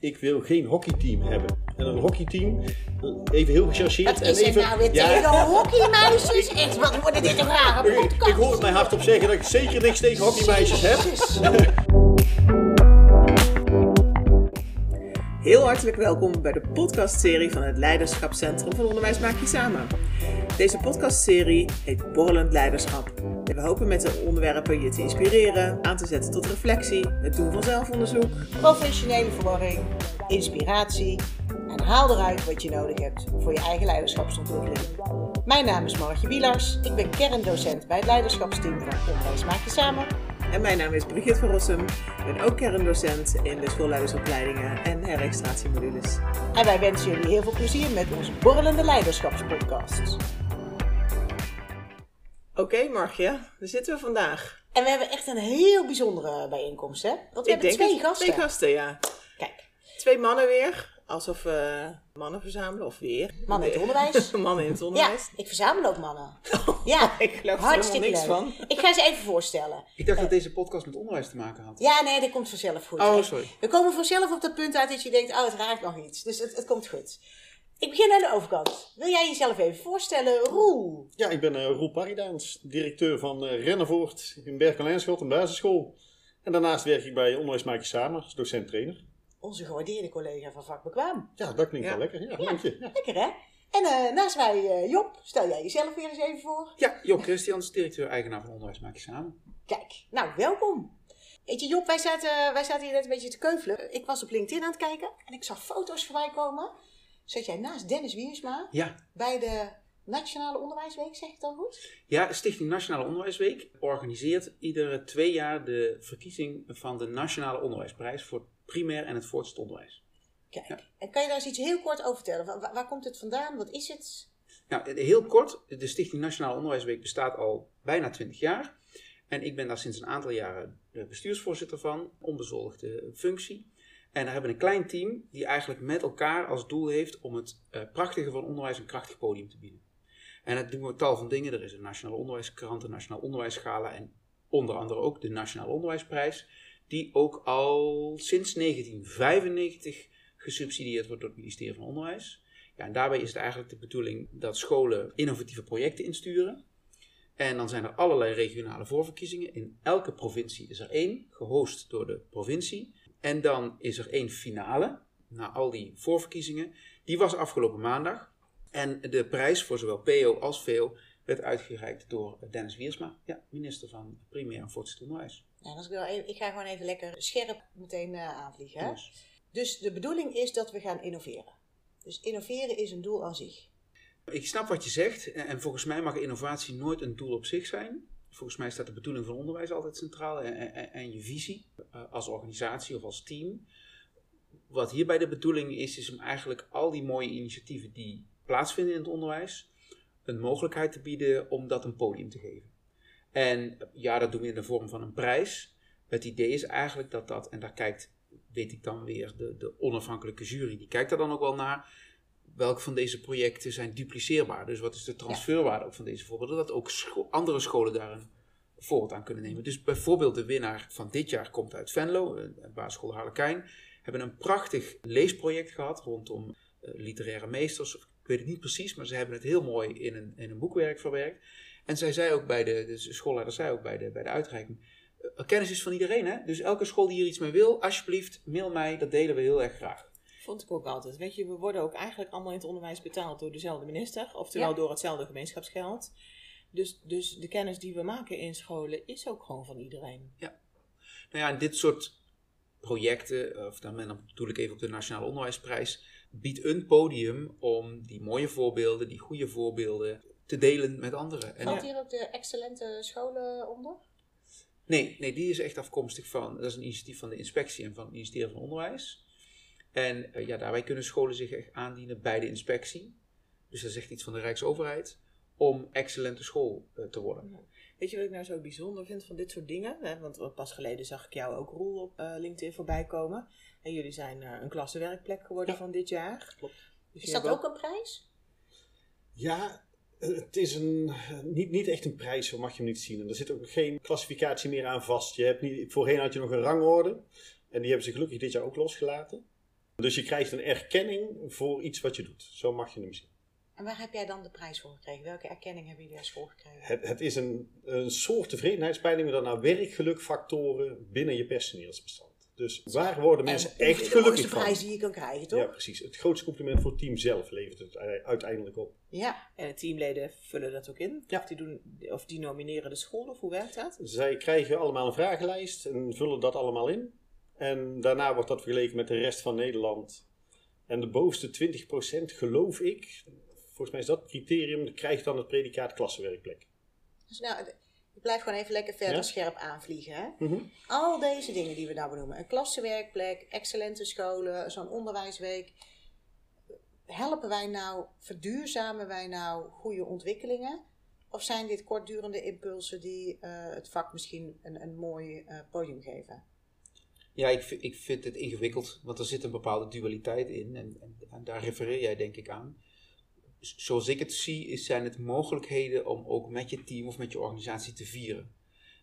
Ik wil geen hockeyteam hebben. En een hockeyteam, even heel gechargeerd. Wat is en even, nou weer Ja, tegen hockeymeisjes? Echt, wat worden dit een rare ik, podcast? ik hoor het mij hardop zeggen dat ik zeker niks tegen hockeymeisjes heb. Heel hartelijk welkom bij de podcastserie van het Leiderschapscentrum van Onderwijs Maak Je Samen. Deze podcastserie heet Borrelend Leiderschap. We hopen met de onderwerpen je te inspireren, aan te zetten tot reflectie, het doen van zelfonderzoek, Professionele verwarring, inspiratie en haal eruit wat je nodig hebt voor je eigen leiderschapsontwikkeling. Mijn naam is Margje Wielars, ik ben kerndocent bij het leiderschapsteam van Onderwijs Maak Je Samen. En mijn naam is Brigitte van Rossum. Ik ben ook kerndocent in de schoolleidersopleidingen en herextratiemodules. En wij wensen jullie heel veel plezier met onze borrelende leiderschapspodcast. Oké, Margje, daar zitten we vandaag. En we hebben echt een heel bijzondere bijeenkomst, hè? Want we hebben twee het- gasten. Twee gasten, ja. Kijk, Twee mannen weer. Alsof we mannen verzamelen, of weer. Mannen in het onderwijs. mannen in het ja, onderwijs. ik verzamel ook mannen. Ja, Ik geloof er hartstikke helemaal leuk. niks van. Ik ga ze even voorstellen. Ik dacht dat deze podcast met onderwijs te maken had. Ja, nee, dat komt vanzelf goed. Oh, hè. sorry. We komen vanzelf op dat punt uit dat je denkt, oh, het raakt nog iets. Dus het, het komt goed. Ik begin aan de overkant. Wil jij jezelf even voorstellen? Roel. Ja, ik ben eh, Roel Paridaans, directeur van eh Rennevoort in Berkel-Lijnschot, een basisschool. En daarnaast werk ik bij Onderwijs Maak Je Samen als docent-trainer. Onze gewaardeerde collega van Vak Bekwaam. Ja, dat klinkt Ja. wel lekker. Ja, dank je. Ja. Lekker, hè? En eh, naast mij eh, Job, stel jij jezelf weer eens even voor. Ja, Job Christians, directeur-eigenaar van Onderwijs Maak Je Samen. Kijk, nou, welkom. Weet je, Job, wij zaten, wij zaten hier net een beetje te keuvelen. Ik was op LinkedIn aan het kijken en ik zag foto's voorbij komen. Zat jij naast Dennis Wiersma Ja. bij de Nationale Onderwijsweek, zeg ik dan goed? ja, Stichting Nationale Onderwijsweek organiseert iedere twee jaar de verkiezing van de Nationale Onderwijsprijs voor het primair en het voortgezet onderwijs. Kijk, Ja. en kan je daar eens iets heel kort over vertellen? Waar, waar komt het vandaan? Wat is het? Nou, heel kort, de Stichting Nationale Onderwijsweek bestaat al bijna 20 jaar. En ik ben daar sinds een aantal jaren bestuursvoorzitter van, onbezoldigde functie. En daar hebben we een klein team die eigenlijk met elkaar als doel heeft om het eh, prachtige van onderwijs een krachtig podium te bieden. En dat doen we tal van dingen. Er is een Nationale Onderwijskrant, een Nationaal Onderwijsgala en onder andere ook de Nationale Onderwijsprijs. Die ook al sinds 1995 gesubsidieerd wordt door het ministerie van Onderwijs. Ja, en daarbij is het eigenlijk de bedoeling dat scholen innovatieve projecten insturen. En dan zijn er allerlei regionale voorverkiezingen. In elke provincie is er één, gehost door de provincie. En dan is er één finale, na al die voorverkiezingen. Die was afgelopen maandag. En de prijs voor zowel PO als VO werd uitgereikt door Dennis Wiersma, ja, minister van Primair en Voortgezet Onderwijs. Nou, als ik, wel even, ik ga gewoon even lekker scherp meteen eh, aanvliegen. Dus, Dus de bedoeling is dat we gaan innoveren. Dus innoveren is een doel aan zich. Ik snap wat je zegt en en volgens mij mag innovatie nooit een doel op zich zijn. Volgens mij staat de bedoeling van onderwijs altijd centraal en, en, en je visie eh, als organisatie of als team. Wat hierbij de bedoeling is, is om eigenlijk al die mooie initiatieven die plaatsvinden in het onderwijs, een mogelijkheid te bieden om dat een podium te geven. En eh, ja, dat doen we in de vorm van een prijs. Het idee is eigenlijk dat dat, en daar kijkt, weet ik dan weer, de, de onafhankelijke jury, die kijkt daar dan ook wel naar welke van deze projecten zijn dupliceerbaar? Dus wat is de transferwaarde ook van deze voorbeelden? Dat ook scho- andere scholen daar een voorbeeld aan kunnen nemen. Dus bijvoorbeeld de winnaar van dit jaar komt uit Venlo, een een basisschool Harlekijn. Hebben een prachtig leesproject gehad rondom eh, literaire meesters. Ik weet het niet precies, maar ze hebben het heel mooi in een, in een boekwerk verwerkt. En zij zei ook bij de, de schoolleider zei ook bij de, bij de uitreiking, eh, kennis is van iedereen hè. Dus elke school die hier iets mee wil, alsjeblieft mail mij, dat delen we heel erg graag. Vond ik ook altijd. Weet je, we worden ook eigenlijk allemaal in het onderwijs betaald door dezelfde minister, oftewel Ja. door hetzelfde gemeenschapsgeld. Dus, dus de kennis die we maken in scholen is ook gewoon van iedereen. Nou ja, en dit soort projecten, of dan, dan bedoel ik even op de Nationale Onderwijsprijs, biedt een podium om die mooie voorbeelden, die goede voorbeelden, te delen met anderen. En Valt hier ook de excellente scholen onder? nee, nee, die is echt afkomstig van, dat is een initiatief van de inspectie en van het ministerie van Onderwijs. En eh, ja, daarbij kunnen scholen zich echt aandienen bij de inspectie. Dus dat is echt iets van de Rijksoverheid, om excellente school eh, te worden. Weet je wat ik nou zo bijzonder vind van dit soort dingen? Hè? Want pas geleden zag ik jou ook Roel op eh, LinkedIn voorbij komen. En jullie zijn eh, een klassenwerkplek geworden Ja. van dit jaar. Klopt. Dus Is dat ook een prijs? Ja, het is een, niet, niet echt een prijs, zo mag je hem niet zien. En er zit ook geen klassificatie meer aan vast. Je hebt niet, voorheen had je nog een rangorde. En die hebben ze gelukkig dit jaar ook losgelaten. Dus je krijgt een erkenning voor iets wat je doet. Zo mag je hem zien. En waar heb jij dan de prijs voor gekregen? Welke erkenning hebben jullie als school gekregen? Het, het is een, een soort tevredenheidspeiling, maar dan naar werkgelukfactoren binnen je personeelsbestand. Dus waar worden mensen En echt de gelukkig van? prijs die je kan krijgen, toch? Ja, precies. Het grootste compliment voor het team zelf levert het uiteindelijk op. Ja. En de teamleden vullen dat ook in? Ja. Of, die doen, of die nomineren de school, of hoe werkt dat? Zij krijgen allemaal een vragenlijst en vullen dat allemaal in. En daarna wordt dat vergeleken met de rest van Nederland. En de bovenste 20% geloof ik, volgens mij is dat criterium, krijgt dan het predicaat klassenwerkplek. Dus nou, ik blijf gewoon even lekker verder Ja? scherp aanvliegen. Hè? Mhm. Al deze dingen die we nou benoemen. Een klassenwerkplek, excellente scholen, zo'n onderwijsweek. Helpen wij nou, verduurzamen wij nou goede ontwikkelingen? Of zijn dit kortdurende impulsen die eh, het vak misschien een, een mooi eh, podium geven? Ja, ik, vind- ik vind het ingewikkeld, want er zit een bepaalde dualiteit in en, en, en daar refereer jij denk ik aan. Zoals ik het zie, is, zijn het mogelijkheden om ook met je team of met je organisatie te vieren.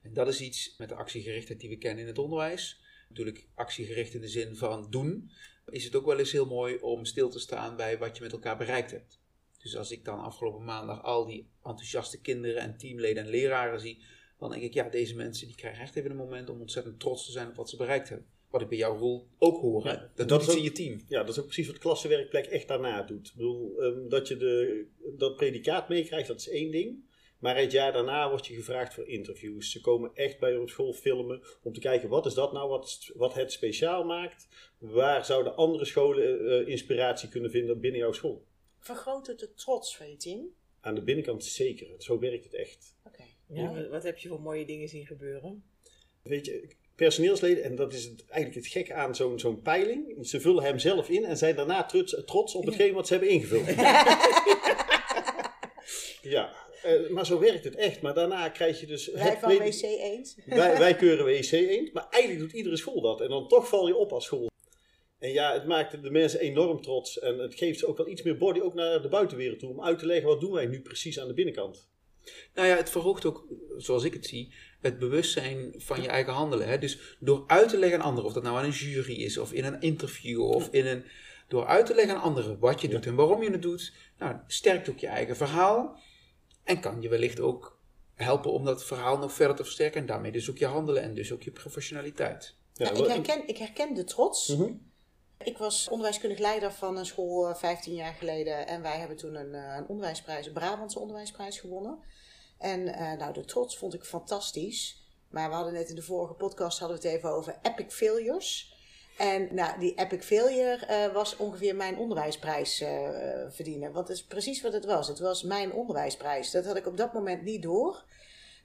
En dat is iets met de actiegerichtheid die we kennen in het onderwijs. Natuurlijk actiegericht in de zin van doen, is het ook wel eens heel mooi om stil te staan bij wat je met elkaar bereikt hebt. Dus als ik dan afgelopen maandag al die enthousiaste kinderen en teamleden en leraren zie, dan denk ik, ja, deze mensen die krijgen echt even een moment om ontzettend trots te zijn op wat ze bereikt hebben. Wat ik bij jouw rol ook hoor. Ja, dat dat is ook- in je team. Ja, dat is ook precies wat klassenwerkplek echt daarna doet. Ik bedoel, ehm, dat je de, dat predicaat meekrijgt, dat is één ding. Maar het jaar daarna word je gevraagd voor interviews. Ze komen echt bij je op school filmen om te kijken wat is dat nou wat, wat het speciaal maakt. Waar zouden andere scholen eh, inspiratie kunnen vinden binnen jouw school? Vergroot het de trots van je team? Aan de binnenkant zeker. Zo werkt het echt. Oké. Ja, wat- wat heb je voor mooie dingen zien gebeuren? Weet je, personeelsleden, en dat is het, eigenlijk het gekke aan zo'n zo'n peiling. Ze vullen hem zelf in en zijn daarna trots, trots op hetgeen wat ze hebben ingevuld. ja, eh, maar zo werkt het echt. Maar daarna krijg je dus... Wij van WC eens? wij, wij keuren WC eend, maar eigenlijk doet iedere school dat. En dan toch val je op als school. En ja, het maakt de mensen enorm trots. En het geeft ze ook wel iets meer body, ook naar de buitenwereld toe. Om uit te leggen, wat doen wij nu precies aan de binnenkant. Nou ja, het verhoogt ook, zoals ik het zie, het bewustzijn van je eigen handelen. Hè? Dus door uit te leggen aan anderen, of dat nou aan een jury is, of in een interview, of in een. Door uit te leggen aan anderen wat je doet en waarom je het doet, nou, sterkt ook je eigen verhaal. En kan je wellicht ook helpen om dat verhaal nog verder te versterken. En daarmee dus ook je handelen en dus ook je professionaliteit. Ja, Ja, ik, herken, ik herken de trots. Mhm. Ik was onderwijskundig leider van een school eh, 15 jaar geleden. En wij hebben toen een, eh, een onderwijsprijs, een Brabantse onderwijsprijs gewonnen. En eh, nou, de trots vond ik fantastisch. Maar we hadden net in de vorige podcast hadden we het even over epic failures. En nou, die epic failure eh, was ongeveer mijn onderwijsprijs eh, verdienen. Want dat is precies wat het was. Het was mijn onderwijsprijs. Dat had ik op dat moment niet door.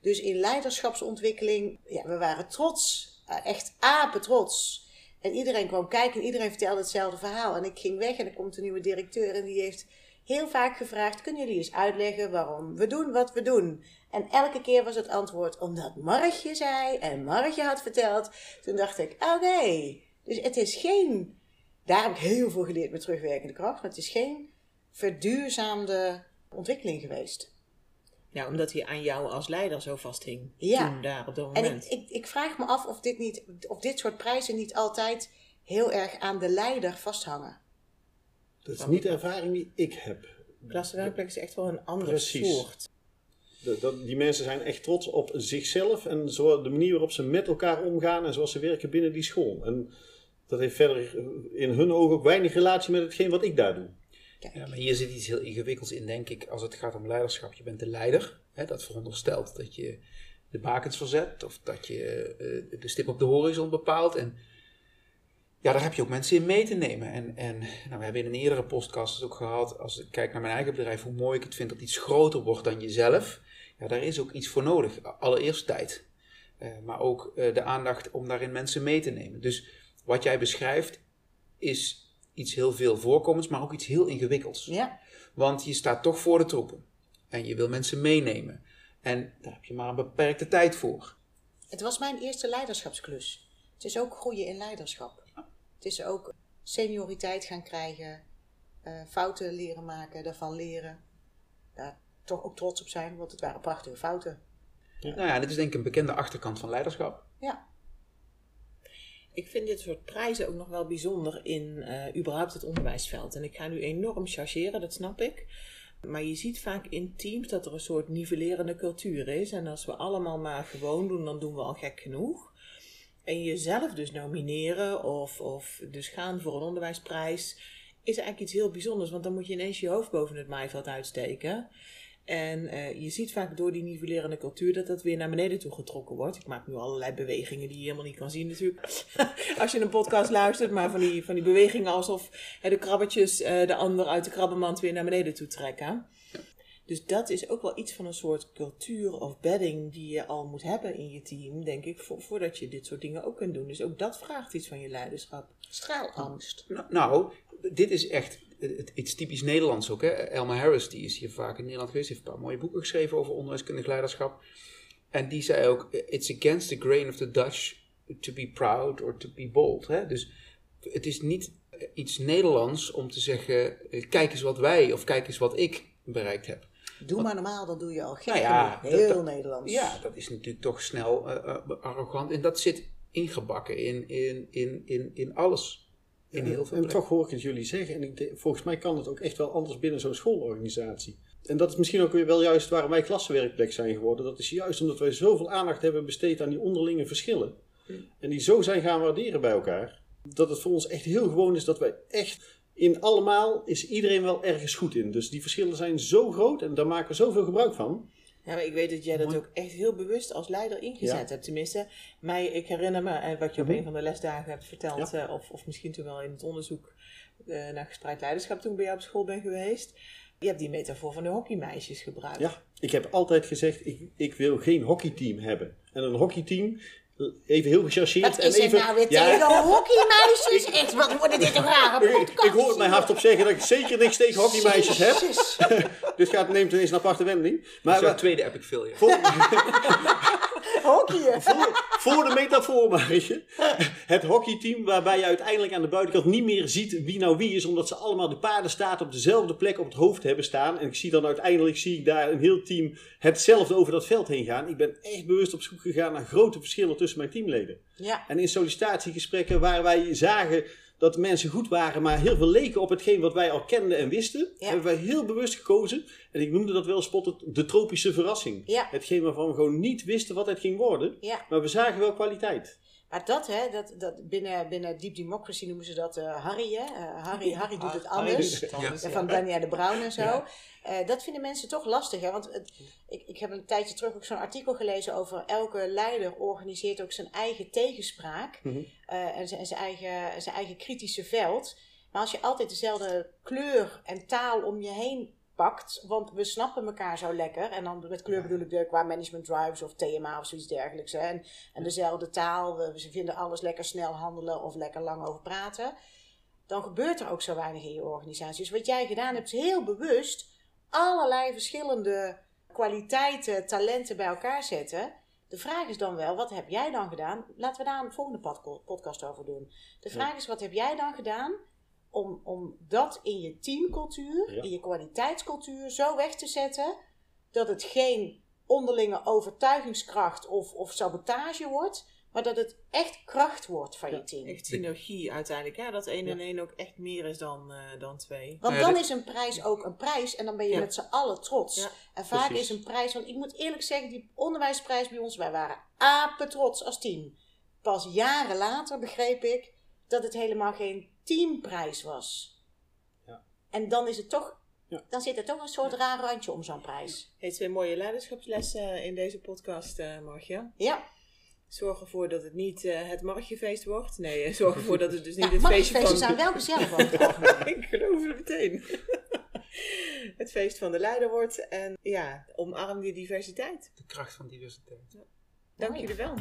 Dus in leiderschapsontwikkeling, ja, we waren trots. Eh, echt apetrots. En iedereen kwam kijken en iedereen vertelde hetzelfde verhaal. En ik ging weg en er komt een nieuwe directeur en die heeft heel vaak gevraagd: kunnen jullie eens uitleggen waarom we doen wat we doen? En elke keer was het antwoord omdat Margje zei en Margje had verteld. Toen dacht ik: oké, dus het is geen. Daar heb ik heel veel geleerd met terugwerkende kracht, maar het is geen verduurzaamde ontwikkeling geweest. Ja, omdat hij aan jou als leider zo vasthing. Ja. Toen daar op dat En moment. ik, ik, ik vraag me af of dit, niet, of dit soort prijzen niet altijd heel erg aan de leider vasthangen. Dat is niet de ervaring die ik heb. Klassenwerkplek is echt wel een andere Precies. soort. Dat- die mensen zijn echt trots op zichzelf en zo, de manier waarop ze met elkaar omgaan en zoals ze werken binnen die school. En dat heeft verder in hun ogen ook weinig relatie met hetgeen wat ik daar doe. Kijk, Ja, maar hier zit iets heel ingewikkelds in, denk ik, als het gaat om leiderschap. Je bent de leider. Hè, dat veronderstelt dat je de bakens verzet of dat je eh, de stip op de horizon bepaalt. En ja, daar heb je ook mensen in mee te nemen. En, en nou, we hebben in een eerdere podcast ook gehad, als ik kijk naar mijn eigen bedrijf, hoe mooi ik het vind dat iets groter wordt dan jezelf. Ja, daar is ook iets voor nodig. Allereerst tijd. Eh, maar ook eh, de aandacht om daarin mensen mee te nemen. Dus wat jij beschrijft is iets heel veel voorkomends, maar ook iets heel ingewikkelds. Ja, Want je staat toch voor de troepen. En je wil mensen meenemen. En daar heb je maar een beperkte tijd voor. het was mijn eerste leiderschapsklus. Het is ook groeien in leiderschap. Het is ook senioriteit gaan krijgen, eh, fouten leren maken, daarvan leren. Daar toch ook trots op zijn, want het waren prachtige fouten. Nou ja, dit is denk ik een bekende achterkant van leiderschap. Ja, Ik vind dit soort prijzen ook nog wel bijzonder in eh, überhaupt het onderwijsveld. En ik ga nu enorm chargeren, dat snap ik. Maar je ziet vaak in teams dat er een soort nivellerende cultuur is. En als we allemaal maar gewoon doen, dan doen we al gek genoeg. En jezelf dus nomineren of, of dus gaan voor een onderwijsprijs is eigenlijk iets heel bijzonders. Want dan moet je ineens je hoofd boven het maaiveld uitsteken. En uh, je ziet vaak door die nivellerende cultuur dat dat weer naar beneden toe getrokken wordt. Ik maak nu allerlei bewegingen die je helemaal niet kan zien natuurlijk. Als je een podcast luistert, maar van die, van die bewegingen alsof hè, de krabbetjes uh, de ander uit de krabbenmand weer naar beneden toe trekken. Dus dat is ook wel iets van een soort cultuur of bedding die je al moet hebben in je team, denk ik, voordat je dit soort dingen ook kunt doen. Dus ook dat vraagt iets van je leiderschap. Straalangst. Nou, nou dit is echt iets typisch Nederlands ook. Hè? Elma Harris, die is hier vaak in Nederland geweest, heeft een paar mooie boeken geschreven over onderwijskundig leiderschap. En die zei ook, it's against the grain of the Dutch to be proud or to be bold. Hè? Dus het is niet iets Nederlands om te zeggen, kijk eens wat wij of kijk eens wat ik bereikt heb. Doe maar normaal, dan doe je al geen nou ja, heel dat, Nederlands. Ja, dat is natuurlijk toch snel uh, uh, arrogant. En dat zit ingebakken in, in, in, in, in alles. In heel veel en toch hoor ik het jullie zeggen. En ik, volgens mij kan het ook echt wel anders binnen zo'n schoolorganisatie. En dat is misschien ook wel juist waarom wij klassenwerkplek zijn geworden. Dat is juist omdat wij zoveel aandacht hebben besteed aan die onderlinge verschillen. En die zo zijn gaan waarderen bij elkaar. Dat het voor ons echt heel gewoon is dat wij echt in allemaal is iedereen wel ergens goed in. Dus die verschillen zijn zo groot en daar maken we zoveel gebruik van. Ja, maar ik weet dat jij dat ook echt heel bewust als leider ingezet hebt. Tenminste, mij, ik herinner me uh, wat je op Mhm. een van de lesdagen hebt verteld, Ja. uh, of, of misschien toen wel in het onderzoek uh, naar gespreid leiderschap toen ik bij jou op school ben geweest. Je hebt die metafoor van de hockeymeisjes gebruikt. Ja, ik heb altijd gezegd, ik, ik wil geen hockeyteam hebben. En een hockeyteam, even heel gechargeerd. Wat is en er even, nou weer Ja, tegen hockeymeisjes? Echt, wat wordt dit een rare ik, podcast? ik hoor het mij hardop zeggen dat ik zeker niks tegen hockeymeisjes heb. Dus gaat neemt ineens een aparte wending. Dat Maar is jouw tweede epic failure. voor, Hockeyen. voor, voor de metafoor, Marije. Het hockeyteam waarbij je uiteindelijk aan de buitenkant niet meer ziet wie nou wie is. Omdat ze allemaal de paardenstaart op dezelfde plek op het hoofd hebben staan. En ik zie dan uiteindelijk zie ik daar een heel team hetzelfde over dat veld heen gaan. Ik ben echt bewust op zoek gegaan naar grote verschillen tussen mijn teamleden. Ja. En in sollicitatiegesprekken waar wij zagen dat de mensen goed waren, maar heel veel leken op hetgeen wat wij al kenden en wisten, Ja. hebben wij heel bewust gekozen. En ik noemde dat wel spottend de tropische verrassing. Ja. Hetgeen waarvan we gewoon niet wisten wat het ging worden, Ja. maar we zagen wel kwaliteit. Maar dat, hè, dat, dat binnen, binnen Deep Democracy noemen ze dat eh, Harry, hè? Eh, Harry, Harry doet het Harry anders. doet het anders, En ja. Van Danielle de Bruin en zo. Ja. Eh, dat vinden mensen toch lastig. Hè? Want het, ik, ik heb een tijdje terug ook zo'n artikel gelezen over elke leider organiseert ook zijn eigen tegenspraak. Mhm. en zijn, zijn, eigen, zijn eigen kritische veld. Maar als je altijd dezelfde kleur en taal om je heen pakt, want we snappen elkaar zo lekker. En dan met kleur bedoel ik de, qua management drives of TMA of zoiets dergelijks. Hè? En, en dezelfde taal, we, ze vinden alles lekker snel handelen of lekker lang over praten. Dan gebeurt er ook zo weinig in je organisatie. Dus wat jij gedaan hebt, is heel bewust allerlei verschillende kwaliteiten, talenten bij elkaar zetten. De vraag is dan wel, wat heb jij dan gedaan? Laten we daar een volgende podcast over doen. De vraag is, wat heb jij dan gedaan om, om dat in je teamcultuur, Ja. in je kwaliteitscultuur zo weg te zetten dat het geen onderlinge overtuigingskracht of, of sabotage wordt, maar dat het echt kracht wordt van je team. Echt synergie uiteindelijk. Ja, dat 1 en 1 ook echt meer is dan, eh, dan 2. Want Nou dan is een prijs ook een prijs en dan ben je Ja. met z'n allen trots. Ja, en vaak precies. is een prijs, want ik moet eerlijk zeggen, die onderwijsprijs bij ons, wij waren apen trots als team. Pas jaren later begreep ik dat het helemaal geen teamprijs was. Ja. En dan is het toch, Ja. dan zit er toch een soort raar randje om zo'n prijs. Hey, twee mooie leiderschapslessen in deze podcast, eh Margja. Ja, Zorg ervoor dat het niet eh, het Margjefeest wordt. Nee, eh, zorg ervoor dat het dus niet ja het feestje van... zijn wel gezellig. Ik geloof het meteen. het feest van de leider wordt. En ja, omarm die diversiteit. De kracht van diversiteit. Dank Mooi. jullie wel.